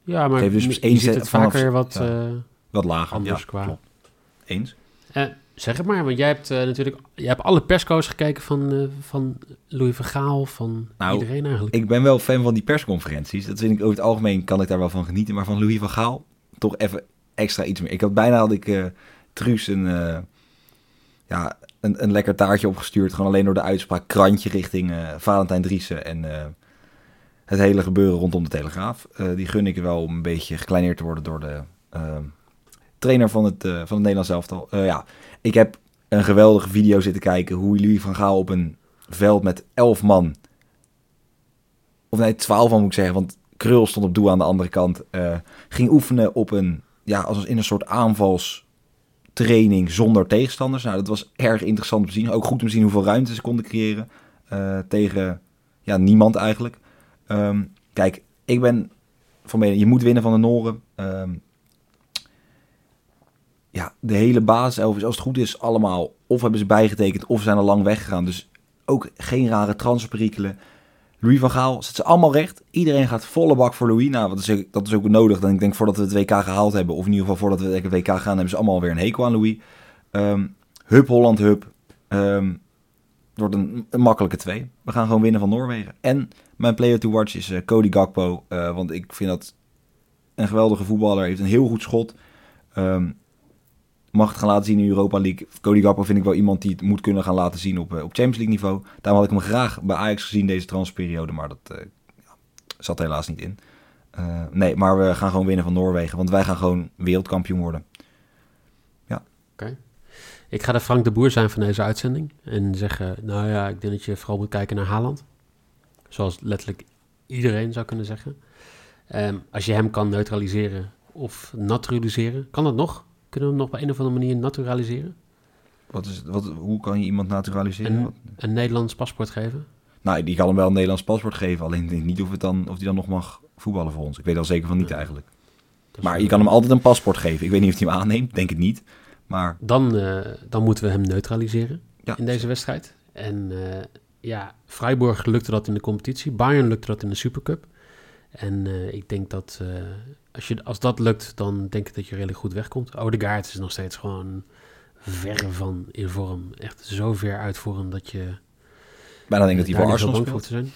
Ja, maar Geef dus je één ziet set het vanaf- vaker wat ja. eh, Wat lager. anders ja, qua... klopt. Eens. Eh, zeg het maar, want jij hebt eh, natuurlijk jij hebt alle persco's gekeken van, van Louis van Gaal, van Nou, iedereen eigenlijk. Ik ben wel fan van die persconferenties. Dat vind ik over het algemeen kan ik daar wel van genieten. Maar van Louis van Gaal toch even extra iets meer. Ik had bijna had ik Truus een, ja, een, een lekker taartje opgestuurd. Gewoon alleen door de uitspraak krantje richting Valentijn Driessen. En het hele gebeuren rondom de Telegraaf. Eh, die gun ik wel om een beetje gekleineerd te worden door de eh, trainer van het, eh, van het Nederlands elftal. Eh, ja, ik heb een geweldige video zitten kijken hoe Louis van Gaal op een veld met elf man of nee, 12 van moet ik zeggen, want Krul stond op doel aan de andere kant. ging oefenen op een, ja, als in een soort aanvalstraining zonder tegenstanders. Nou, dat was erg interessant om te zien. Ook goed om te zien hoeveel ruimte ze konden creëren tegen, ja, niemand eigenlijk. Ehm, kijk, ik ben van mening, je moet winnen van de Noren. Ehm, ja, de hele basiself is als het goed is allemaal of hebben ze bijgetekend of zijn al lang weggegaan. Dus ook geen rare transferperikelen. Louis van Gaal zet ze allemaal recht. Iedereen gaat volle bak voor Louis. Nou, dat is, dat is ook nodig. Dan ik denk voordat we het WK gehaald hebben, of in ieder geval voordat we het WK gaan, hebben ze allemaal weer een hekel aan Louis. Ehm hup Holland, hup. Het wordt een, een makkelijke twee. We gaan gewoon winnen van Noorwegen. En mijn player to watch is eh, Cody Gakpo. eh, want ik vind dat een geweldige voetballer. Heeft een heel goed schot. Ehm, mag het gaan laten zien in Europa League. Cody Gakpo vind ik wel iemand die het moet kunnen gaan laten zien op, eh, op Champions League niveau. Daarom had ik hem graag bij Ajax gezien deze transferperiode, maar dat ja, zat helaas niet in. Nee, maar we gaan gewoon winnen van Noorwegen, want wij gaan gewoon wereldkampioen worden. Ik ga de Frank de Boer zijn van deze uitzending en zeggen, nou ja, ik denk dat je vooral moet kijken naar Haaland. Zoals letterlijk iedereen zou kunnen zeggen. Ehm, als je hem kan neutraliseren of naturaliseren, kan dat nog? Kunnen we hem nog op een of andere manier naturaliseren? Wat is, wat, hoe kan je iemand naturaliseren? En- Wat- Een Nederlands paspoort geven? nou, die kan hem wel een Nederlands paspoort geven, alleen niet of, het dan, of die dan nog mag voetballen voor ons. Ik weet al zeker van niet Ja. eigenlijk. Maar je kan hem altijd een paspoort geven. Ik weet niet of hij hem aanneemt, denk het niet. Maar Dan, eh, dan moeten we hem neutraliseren ja, in deze wedstrijd. En eh, ja, Freiburg lukte dat in de competitie. Bayern lukte dat in de Supercup. En eh, ik denk dat eh, als, je, als dat lukt, dan denk ik dat je redelijk goed wegkomt. Odegaard is nog steeds gewoon verre van in vorm. Echt zo ver uit vorm dat je bijna denk dat hij voor Arsenal speelt. voor te zijn.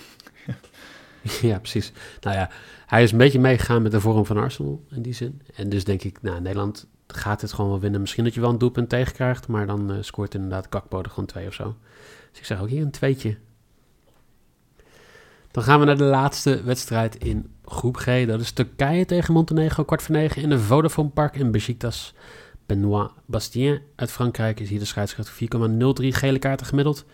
(laughs) ja, precies. Nou ja, hij is een beetje meegegaan met de vorm van Arsenal in die zin. En dus denk ik, nou, Nederland gaat het gewoon wel winnen. Misschien dat je wel een doelpunt tegenkrijgt, maar dan eh, scoort inderdaad Kakpo er gewoon twee of zo. Dus ik zeg ook hier een tweetje. Dan gaan we naar de laatste wedstrijd in groep G. Dat is Turkije tegen Montenegro, kwart voor negen in de Vodafone Park in Besiktas. Benoit Bastien uit Frankrijk is hier de scheidsrechter 4,03 gele kaarten gemiddeld.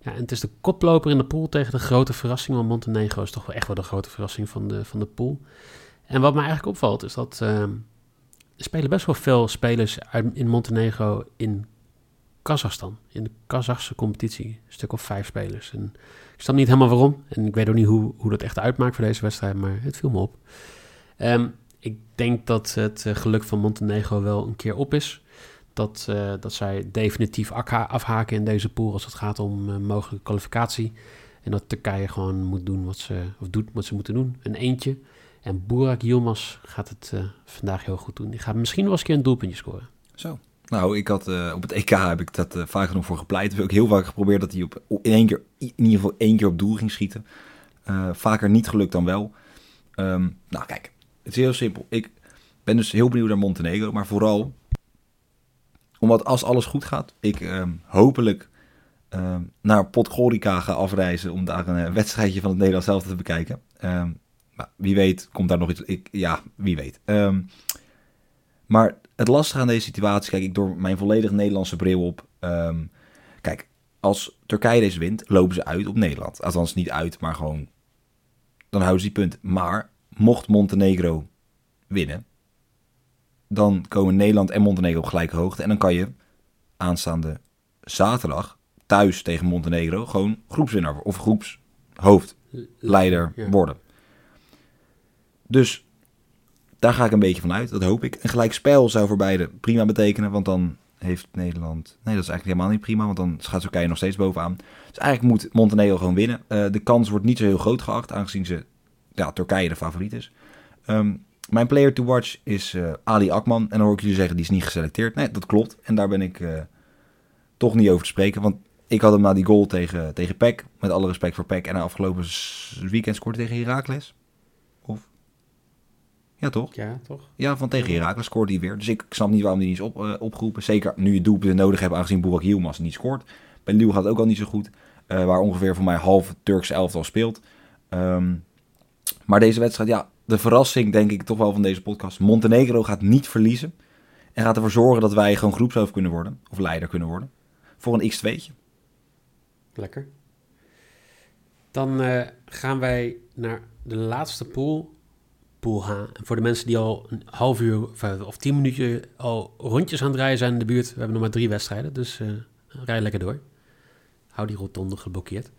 Ja, en het is de koploper in de pool tegen de grote verrassing. Want Montenegro is toch wel echt wel de grote verrassing van de, van de pool. En wat mij eigenlijk opvalt is dat ehm, er spelen best wel veel spelers uit, in Montenegro in Kazachstan. In de Kazachse competitie. Een stuk of vijf spelers. Ik snap niet helemaal waarom. En ik weet ook niet hoe, hoe dat echt uitmaakt voor deze wedstrijd. Maar het viel me op. Ehm, ik denk dat het eh, geluk van Montenegro wel een keer op is. Dat, eh, dat zij definitief afhaken in deze pool als het gaat om eh, mogelijke kwalificatie. En dat Turkije gewoon moet doen wat ze, of doet wat ze moeten doen. Een eentje. En Burak Yilmaz gaat het vandaag heel goed doen. Die gaat misschien wel eens een keer een doelpuntje scoren. Zo. Nou, ik had eh, op het EK heb ik dat eh, vaak genoeg voor gepleit. Heb ik ook heel vaak geprobeerd dat hij op, in één keer, in ieder geval één keer op doel ging schieten. Eh, vaker niet gelukt dan wel. Ehm, nou, kijk, het is heel simpel. Ik ben dus heel benieuwd naar Montenegro, maar vooral omdat als alles goed gaat, ik ehm, hopelijk ehm, naar Podgorica ga afreizen om daar een wedstrijdje van het Nederlands zelf te bekijken. Maar wie weet komt daar nog iets. Ik, ja, wie weet. Maar het lastige aan deze situatie, kijk ik door mijn volledig Nederlandse bril op. ehm, kijk, als Turkije deze wint, lopen ze uit op Nederland. Althans niet uit, maar gewoon. Dan houden ze die punt. Maar mocht Montenegro winnen, dan komen Nederland en Montenegro op gelijke hoogte. En dan kan je aanstaande zaterdag thuis tegen Montenegro gewoon groepswinnaar of groepshoofdleider worden. Dus daar ga ik een beetje van uit, dat hoop ik. Een gelijk spel zou voor beide prima betekenen, want dan heeft Nederland... Nee, dat is eigenlijk helemaal niet prima, want dan gaat Turkije nog steeds bovenaan. Dus eigenlijk moet Montenegro gewoon winnen. Eh, de kans wordt niet zo heel groot geacht, aangezien ze, ja, Turkije de favoriet is. Ehm, mijn player to watch is eh, Ali Akman. En dan hoor ik jullie zeggen, die is niet geselecteerd. Nee, dat klopt. En daar ben ik eh, toch niet over te spreken, want ik had hem na die goal tegen, tegen PEC, met alle respect voor PEC, en na afgelopen weekend scoorde tegen Heracles. Ja, toch? Ja, toch? Ja, van tegen Heracles scoorde hij weer. Dus ik snap niet waarom hij niet is op, eh, opgeroepen. Zeker nu je doelpunten nodig hebt, aangezien Burak Yilmaz niet scoort. Bij Lille gaat het ook al niet zo goed. eh, waar ongeveer voor mij half Turkse elftal speelt. Ehm, maar deze wedstrijd, ja, de verrassing denk ik toch wel van deze podcast. Montenegro gaat niet verliezen. En gaat ervoor zorgen dat wij gewoon groepshoofd kunnen worden. Of leider kunnen worden. Voor een x2'tje. Lekker. Dan eh, gaan wij naar de laatste pool. Pool H. En voor de mensen die al een half uur of, eh, tien minuten al rondjes aan het rijden zijn in de buurt. We hebben nog maar drie wedstrijden, dus eh rij lekker door. Hou die rotonde geblokkeerd.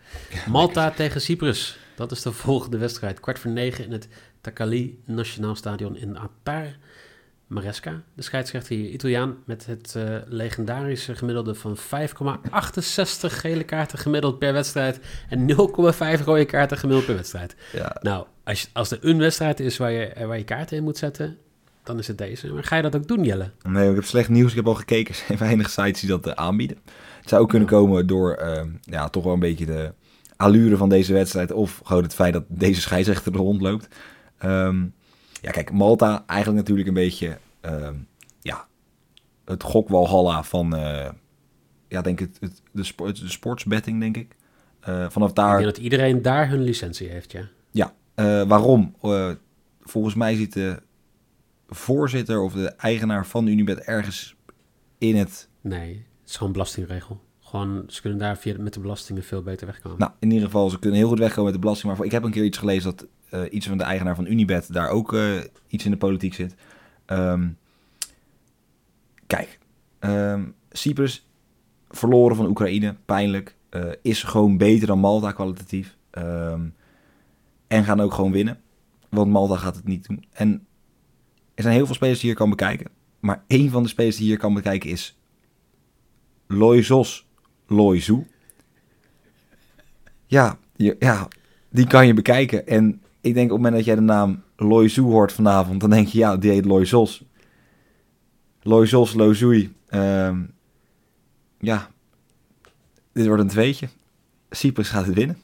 Malta tegen Cyprus. Dat is de volgende wedstrijd. Kwart voor negen in het Takali Nationaal Stadion in Apar. Maresca, de scheidsrechter hier, Italiaan, met het eh, legendarische gemiddelde van 5,68 gele kaarten gemiddeld per wedstrijd en 0,5 rode kaarten gemiddeld per wedstrijd. Ja, Nou, als, je- als er een wedstrijd is waar je, eh, waar je kaarten in moet zetten, dan is het deze. Maar ga je dat ook doen, Jelle? Nee, ik heb slecht nieuws. Ik heb al gekeken. (laughs) Er zijn weinig sites die dat eh, aanbieden. Het zou ook kunnen komen door ehm, ja, toch wel een beetje de allure van deze wedstrijd. Of gewoon het feit dat deze scheidsrechter er rondloopt. Ehm, ja, kijk, Malta eigenlijk natuurlijk een beetje ehm, ja, het gokwalhalla van eh, ja, denk het, het, de, sport, de sportsbetting, denk ik. Eh, vanaf Ik daar denk dat iedereen daar hun licentie heeft, ja. ja, eh, waarom? Volgens mij zit de voorzitter of de eigenaar van Unibet ergens in het... Nee, het is gewoon belastingregel. Gewoon, ze kunnen daar via, met de belastingen veel beter wegkomen. Nou, in ieder geval, ze kunnen heel goed wegkomen met de belasting. Maar ik heb een keer iets gelezen dat iets van de eigenaar van Unibet daar ook eh, iets in de politiek zit. Ehm, kijk, ehm, Cyprus verloren van Oekraïne, pijnlijk. eh, is gewoon beter dan Malta kwalitatief. Ehm, en gaan ook gewoon winnen. Want Malta gaat het niet doen. En er zijn heel veel spelers die hier kan bekijken. Maar één van de spelers die hier kan bekijken is Loizos Loizou. Ja, ja, die kan je bekijken. En ik denk op het moment dat jij de naam Loizou hoort vanavond, dan denk je, ja, die heet Loizos. Loizos, Lozoui. Ehm ja, dit wordt een tweetje. Cyprus gaat het winnen.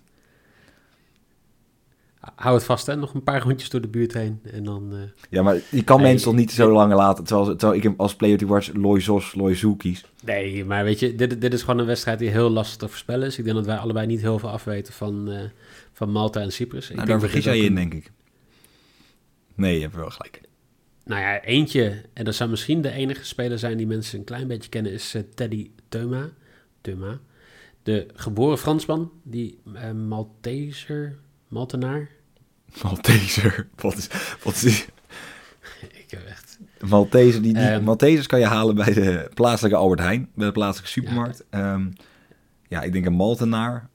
Hou het vast, hè. Nog een paar rondjes door de buurt heen. En dan... eh, Ja, maar je kan Nee, mensen toch niet zo lang laten, terwijl, terwijl ik hem als player to watch Loizos, Loizou kies. Nee, maar weet je, dit, dit is gewoon een wedstrijd die heel lastig te voorspellen is. Ik denk dat wij allebei niet heel veel afweten van, eh, van Malta en Cyprus. Ik Nou, denk daar vergis jij je in, denk ik. Nee, je hebt wel gelijk. Nou ja, eentje, en dat zou misschien de enige speler zijn die mensen een klein beetje kennen, is eh, Teddy Teuma. Teuma. De geboren Fransman, die eh, Malteser, Maltenaar. (laughs) Malteser. Wat is, wat is die? (laughs) Ik heb echt... Maltese, die, die Ehm. Maltesers kan je halen bij de plaatselijke Albert Heijn, bij de plaatselijke supermarkt. Ja, ja ik denk een Maltenaar.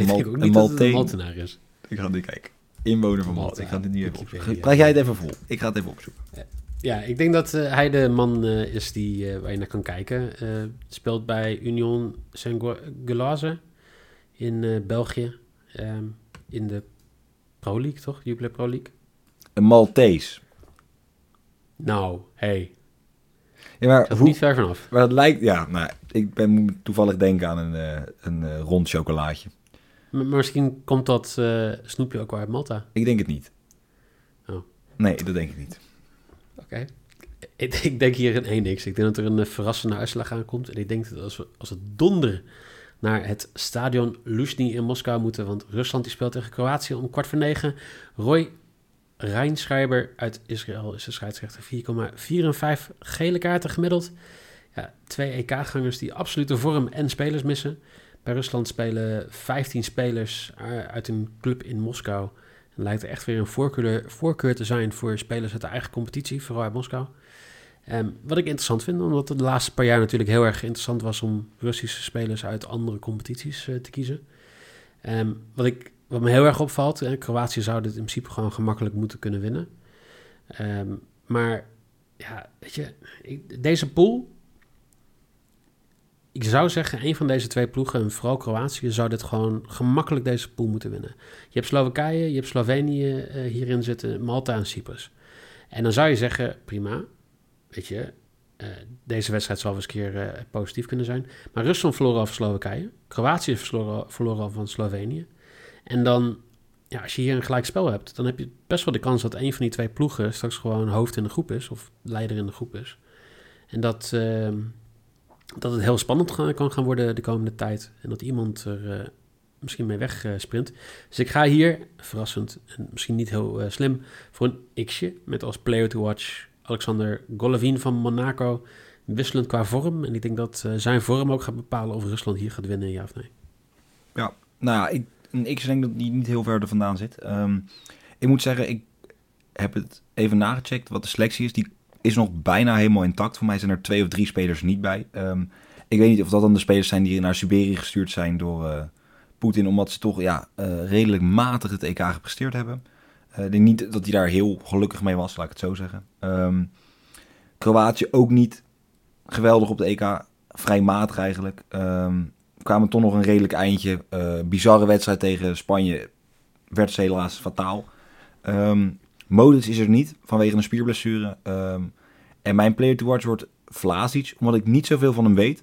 Ik Mal- ook een niet dat het een Malteen. Maltenaar is. Ik ga nu kijken. Inwoner van Malta. Ik ga het nu even opzoeken. Laat jij het even vol. Ik ga het even opzoeken. Ja, ik denk dat eh, hij de man eh, is die, eh, waar je naar kan kijken. Eh, speelt bij Union Saint-Gilloise in eh, België. Ehm, in de Pro League, toch? Jupiler Pro League. Een Maltees. Nou, hey, Ja, maar, hoe, niet ver vanaf. maar dat lijkt... Ja, nou, ik ben, moet toevallig denken aan een, eh, een rond chocolaatje. Maar misschien komt dat eh, snoepje ook wel uit Malta. Ik denk het niet. Oh. Nee, dat denk ik niet. Oké. Ik, ik denk hier in één niks. Ik denk dat er een eh, verrassende uitslag aankomt. En ik denk dat als we als het donder naar het stadion Luzhny in Moskou moeten. Want Rusland die speelt tegen Kroatië om kwart voor negen. Roy Reinschreiber uit Israël is de scheidsrechter. 4,54 gele kaarten gemiddeld. Ja, twee EK-gangers die absolute vorm en spelers missen. Bij Rusland spelen 15 spelers eh, uit een club in Moskou. En lijkt er echt weer een voorkeur, voorkeur te zijn voor spelers uit de eigen competitie, vooral uit Moskou. Ehm, wat ik interessant vind, omdat het de laatste paar jaar natuurlijk heel erg interessant was om Russische spelers uit andere competities eh, te kiezen. Ehm, wat, ik, wat me heel erg opvalt, eh, Kroatië zou dit in principe gewoon gemakkelijk moeten kunnen winnen. Ehm, maar ja, weet je, deze pool, ik zou zeggen, een van deze twee ploegen, en vooral Kroatië, zou dit gewoon gemakkelijk deze pool moeten winnen. Je hebt Slowakije, je hebt Slovenië eh, hierin zitten, Malta en Cyprus. En dan zou je zeggen, prima, weet je, eh, deze wedstrijd zal wel eens een keer eh, positief kunnen zijn. Maar Rusland verloor al van Slowakije, Kroatië verloor, verloor al van Slovenië. En dan, ja, als je hier een gelijk spel hebt, dan heb je best wel de kans dat een van die twee ploegen straks gewoon hoofd in de groep is, of leider in de groep is. En dat, ehm, dat het heel spannend kan gaan worden de komende tijd. En dat iemand er eh, misschien mee weg eh, sprint. Dus ik ga hier, verrassend en misschien niet heel eh, slim, voor een x'je. Met als player to watch Alexander Golovin van Monaco. Wisselend qua vorm. En ik denk dat zijn vorm ook gaat bepalen of Rusland hier gaat winnen, ja of nee. Ja, nou ik, ik denk dat die niet heel ver er vandaan zit. Ehm, ik moet zeggen, ik heb het even nagecheckt wat de selectie is. Die is nog bijna helemaal intact. Voor mij zijn er twee of drie spelers niet bij. Ehm, ik weet niet of dat dan de spelers zijn die naar Siberië gestuurd zijn door eh, Poetin, omdat ze toch ja, eh, redelijk matig het EK gepresteerd hebben. Eh, ik denk niet dat hij daar heel gelukkig mee was, laat ik het zo zeggen. Ehm, Kroatië ook niet geweldig op de EK, vrij matig eigenlijk. Ehm, kwamen toch nog een redelijk eindje. Bizarre wedstrijd tegen Spanje werd ze helaas fataal. Modus is er niet vanwege een spierblessure. Ehm, en mijn player to watch wordt Vlasic, omdat ik niet zoveel van hem weet.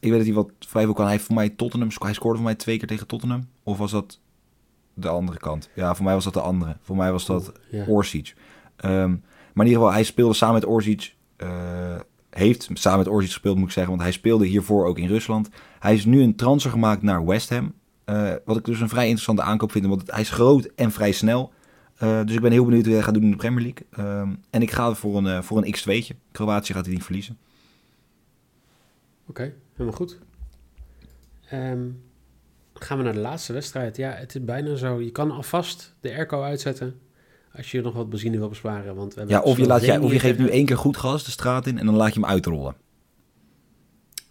Ik weet dat hij wat vrij veel kan. Hij heeft voor mij Tottenham, hij scoorde voor mij twee keer tegen Tottenham. Of was dat de andere kant? Ja, voor mij was dat de andere. Voor mij was dat Ja. Orsic. Ehm, maar in ieder geval, hij speelde samen met Orsic. eh, heeft samen met Orsic gespeeld, moet ik zeggen. Want hij speelde hiervoor ook in Rusland. Hij is nu een transfer gemaakt naar West Ham. Eh, wat ik dus een vrij interessante aankoop vind. Want hij is groot en vrij snel. Eh, dus ik ben heel benieuwd hoe hij gaat doen in de Premier League. Ehm, en ik ga voor een, eh, voor een X2'tje. Kroatië gaat hij niet verliezen. Oké, helemaal goed. Ehm, gaan we naar de laatste wedstrijd. Ja, het is bijna zo. Je kan alvast de airco uitzetten als je nog wat benzine wil besparen. Want we Ja, of je, laat jij, of je geeft nu één keer goed gas de straat in en dan laat je hem uitrollen.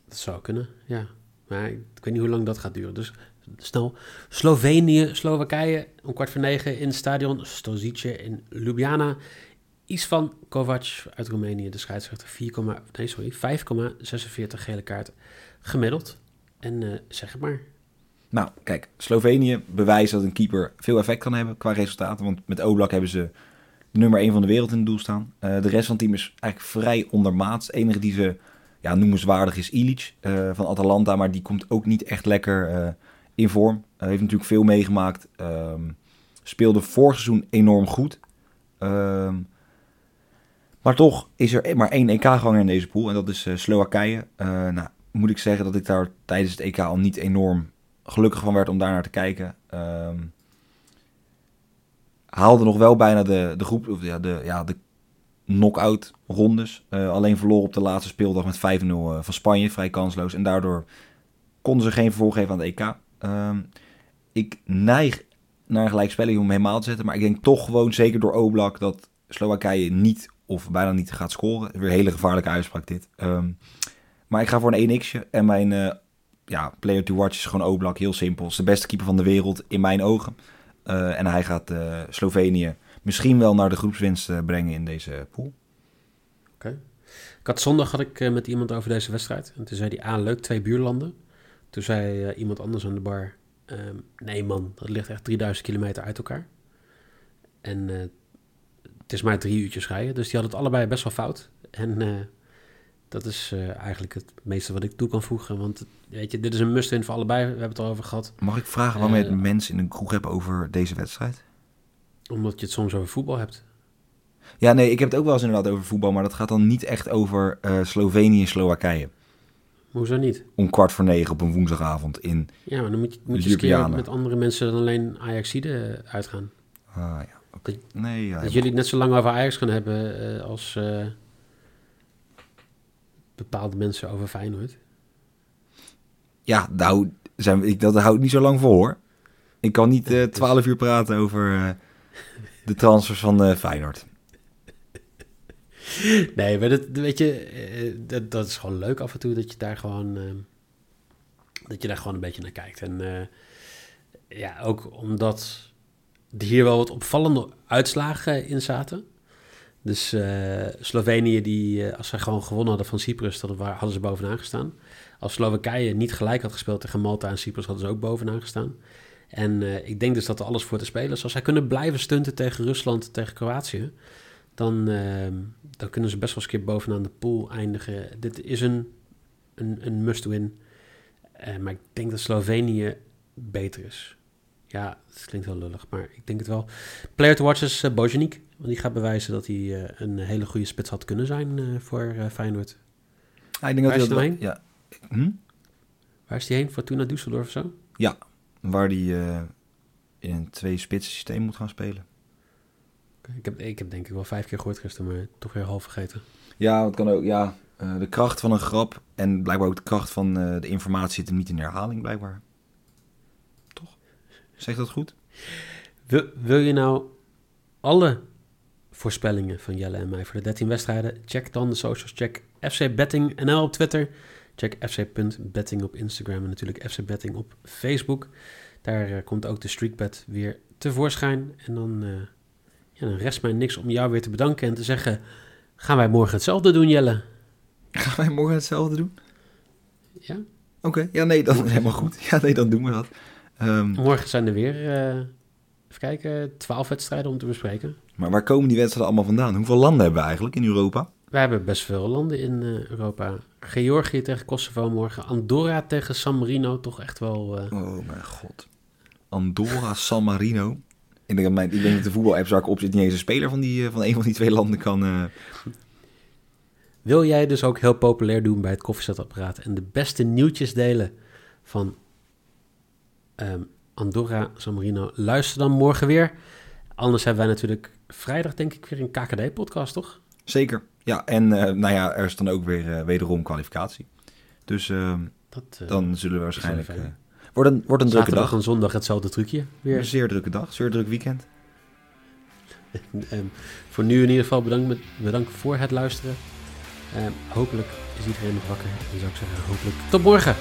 Dat zou kunnen, ja. Maar ik, ik weet niet hoe lang dat gaat duren. Dus snel. Slovenië, Slowakije, om kwart voor negen in het stadion. Stozice in Ljubljana. Isvan Kovac uit Roemenië, de scheidsrechter. 4, nee, sorry, 5,46 gele kaarten gemiddeld. En eh, zeg het maar. Nou, kijk, Slovenië bewijst dat een keeper veel effect kan hebben qua resultaten. Want met Oblak hebben ze nummer 1 van de wereld in het doel staan. Eh, de rest van het team is eigenlijk vrij ondermaats. De enige die ze ja, noemenswaardig is Ilic eh, van Atalanta. Maar die komt ook niet echt lekker in vorm. Heeft natuurlijk veel meegemaakt. Ehm, speelde vorig seizoen enorm goed. Ehm, maar toch is er maar één EK-ganger in deze pool. En dat is eh, Slowakije. Eh, nou, moet ik zeggen dat ik daar tijdens het EK al niet enorm gelukkig van werd om daar naar te kijken. Ehm, haalde nog wel bijna de, de groep, of ja, de, ja, de knock-out rondes. Eh, alleen verloor op de laatste speeldag met 5-0 eh, van Spanje, vrij kansloos. En daardoor konden ze geen vervolg geven aan de EK. Ehm, ik neig naar een gelijkspelling om helemaal te zetten. Maar ik denk toch gewoon, zeker door Oblak, dat Slowakije niet of bijna niet gaat scoren. Weer een hele gevaarlijke uitspraak dit. Ehm, maar ik ga voor een 1x'je. En mijn eh, ja, player to watch is gewoon Oblak. Heel simpel. Is de beste keeper van de wereld in mijn ogen. Eh, en hij gaat eh, Slovenië misschien wel naar de groepswinst brengen in deze pool. Ik had zondag had ik met iemand over deze wedstrijd. En toen zei hij, ah leuk, twee buurlanden. Toen zei eh, iemand anders aan de bar, ehm, nee man, dat ligt echt 3000 kilometer uit elkaar. En eh, het is maar drie uurtjes rijden. Dus die hadden het allebei best wel fout. En eh, dat is eigenlijk het meeste wat ik toe kan voegen. Want weet je, dit is een must-win voor allebei. We hebben het erover gehad. Mag ik vragen waarom je het mensen in een kroeg hebt over deze wedstrijd? Omdat je het soms over voetbal hebt. Ja, nee, ik heb het ook wel eens inderdaad over voetbal. Maar dat gaat dan niet echt over Slovenië en Slowakije. Hoezo niet? Om kwart voor negen op een woensdagavond in... Ja, maar dan moet je, moet je eens keer met andere mensen dan alleen Ajaxide uitgaan. Ah ja, oké. Nee, ja, Dat jullie het net zo lang over Ajax gaan hebben eh, als eh, bepaalde mensen over Feyenoord. Ja, nou, zijn, we- ik, dat houdt niet zo lang vol hoor. Ik kan niet eh, twaalf uur praten over eh, de transfers van eh, Feyenoord. (laughs) Nee, maar dat, weet je, eh, dat, dat is gewoon leuk af en toe dat je daar gewoon, eh, dat je daar gewoon een beetje naar kijkt. En eh, ja, ook omdat er hier wel wat opvallende uitslagen in zaten. Dus eh, Slovenië, die, als zij gewoon gewonnen hadden van Cyprus, dan hadden ze bovenaan gestaan. Als Slowakije niet gelijk had gespeeld tegen Malta en Cyprus, hadden ze ook bovenaan gestaan. En ik denk dus dat er alles voor te spelen is. Als zij kunnen blijven stunten tegen Rusland, tegen Kroatië, dan, ehm, dan kunnen ze best wel eens een keer bovenaan de pool eindigen. Dit is een, een, een must-win. Eh, maar ik denk dat Slovenië beter is. Ja, het klinkt wel lullig, maar ik denk het wel. Player to watch is uh, Bojanic. Want die gaat bewijzen dat hij eh, een hele goede spits had kunnen zijn eh, voor eh, Feyenoord. Ah, ik denk Waar dat is hij hij dat, ja. Hm? Waar is hij heen? Fortuna Düsseldorf of zo? Waar die eh, in een twee-spitsen systeem moet gaan spelen. Ik heb, ik heb denk ik wel vijf keer gehoord gisteren, maar toch weer half vergeten. Ja, het kan ook. Ja, eh, de kracht van een grap en blijkbaar ook de kracht van eh, de informatie zit hem niet in de herhaling, blijkbaar. Toch? Zeg dat goed? Wil, wil je nou alle voorspellingen van Jelle en mij voor de 13 wedstrijden? Check dan de socials. Check FC Betting NL op Twitter. Check fc.betting op Instagram en natuurlijk FC Betting op Facebook. Daar eh, komt ook de streakbet weer tevoorschijn. En dan, ja, dan rest mij niks om jou weer te bedanken en te zeggen... Gaan wij morgen hetzelfde doen, Jelle? Gaan wij morgen hetzelfde doen? Ja? Oké, ja nee, dat is helemaal goed. Ja nee, dan doen we dat. Ehm, Morgen zijn er weer, eh, even kijken, 12 wedstrijden om te bespreken. maar waar komen die wedstrijden allemaal vandaan? Hoeveel landen hebben we eigenlijk in Europa? We hebben best veel landen in eh, Europa. Georgië tegen Kosovo morgen. Andorra tegen San Marino. Toch echt wel... eh, Oh mijn god. Andorra, San Marino. Ik denk dat, mijn, ik denk dat de voetbal-app waar ik op zit niet eens een speler van, die, eh, van een van die twee landen kan... eh, Wil jij dus ook heel populair doen bij het koffiezetapparaat... en de beste nieuwtjes delen van ehm, Andorra, San Marino? Luister dan morgen weer. Anders hebben wij natuurlijk vrijdag denk ik weer een KKD-podcast, toch? Zeker. Ja, en eh, nou ja, er is dan ook weer wederom kwalificatie. Dus eh, Dat, dan zullen we waarschijnlijk... wordt, een, wordt een drukke dag. en zondag hetzelfde trucje Een weer. zeer drukke dag, zeer druk weekend. (laughs) Ehm, voor nu in ieder geval bedankt, met, bedankt voor het luisteren. Ehm, hopelijk is iedereen nog wakker. Dan zou ik zeggen, hopelijk tot morgen.